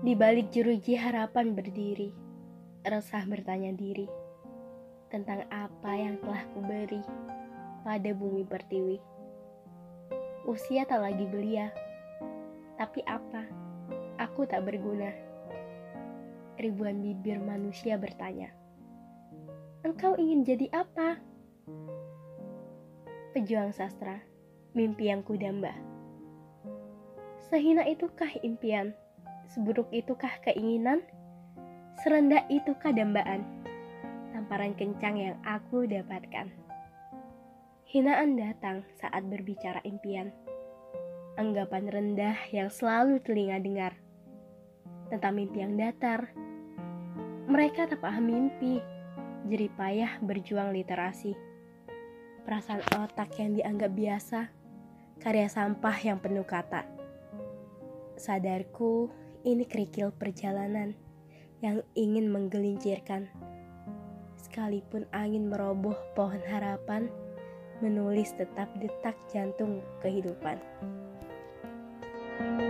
Di balik jeruji harapan berdiri, resah bertanya diri tentang apa yang telah kuberi pada bumi pertiwi. Usia tak lagi belia, tapi apa? Aku tak berguna. Ribuan bibir manusia bertanya, "Engkau ingin jadi apa?" Pejuang sastra, mimpi yang kudamba. Sehina itukah impian? Seburuk itukah keinginan? Serendah itukah dambaan? Tamparan kencang yang aku dapatkan. Hinaan datang saat berbicara impian. Anggapan rendah yang selalu telinga dengar. Tentang mimpi yang datar. Mereka tak paham mimpi. Jeripayah berjuang literasi. Perasaan otak yang dianggap biasa. Karya sampah yang penuh kata. Sadarku ini kerikil perjalanan yang ingin menggelincirkan. Sekalipun angin meroboh pohon harapan, menulis tetap detak jantung kehidupan. thank you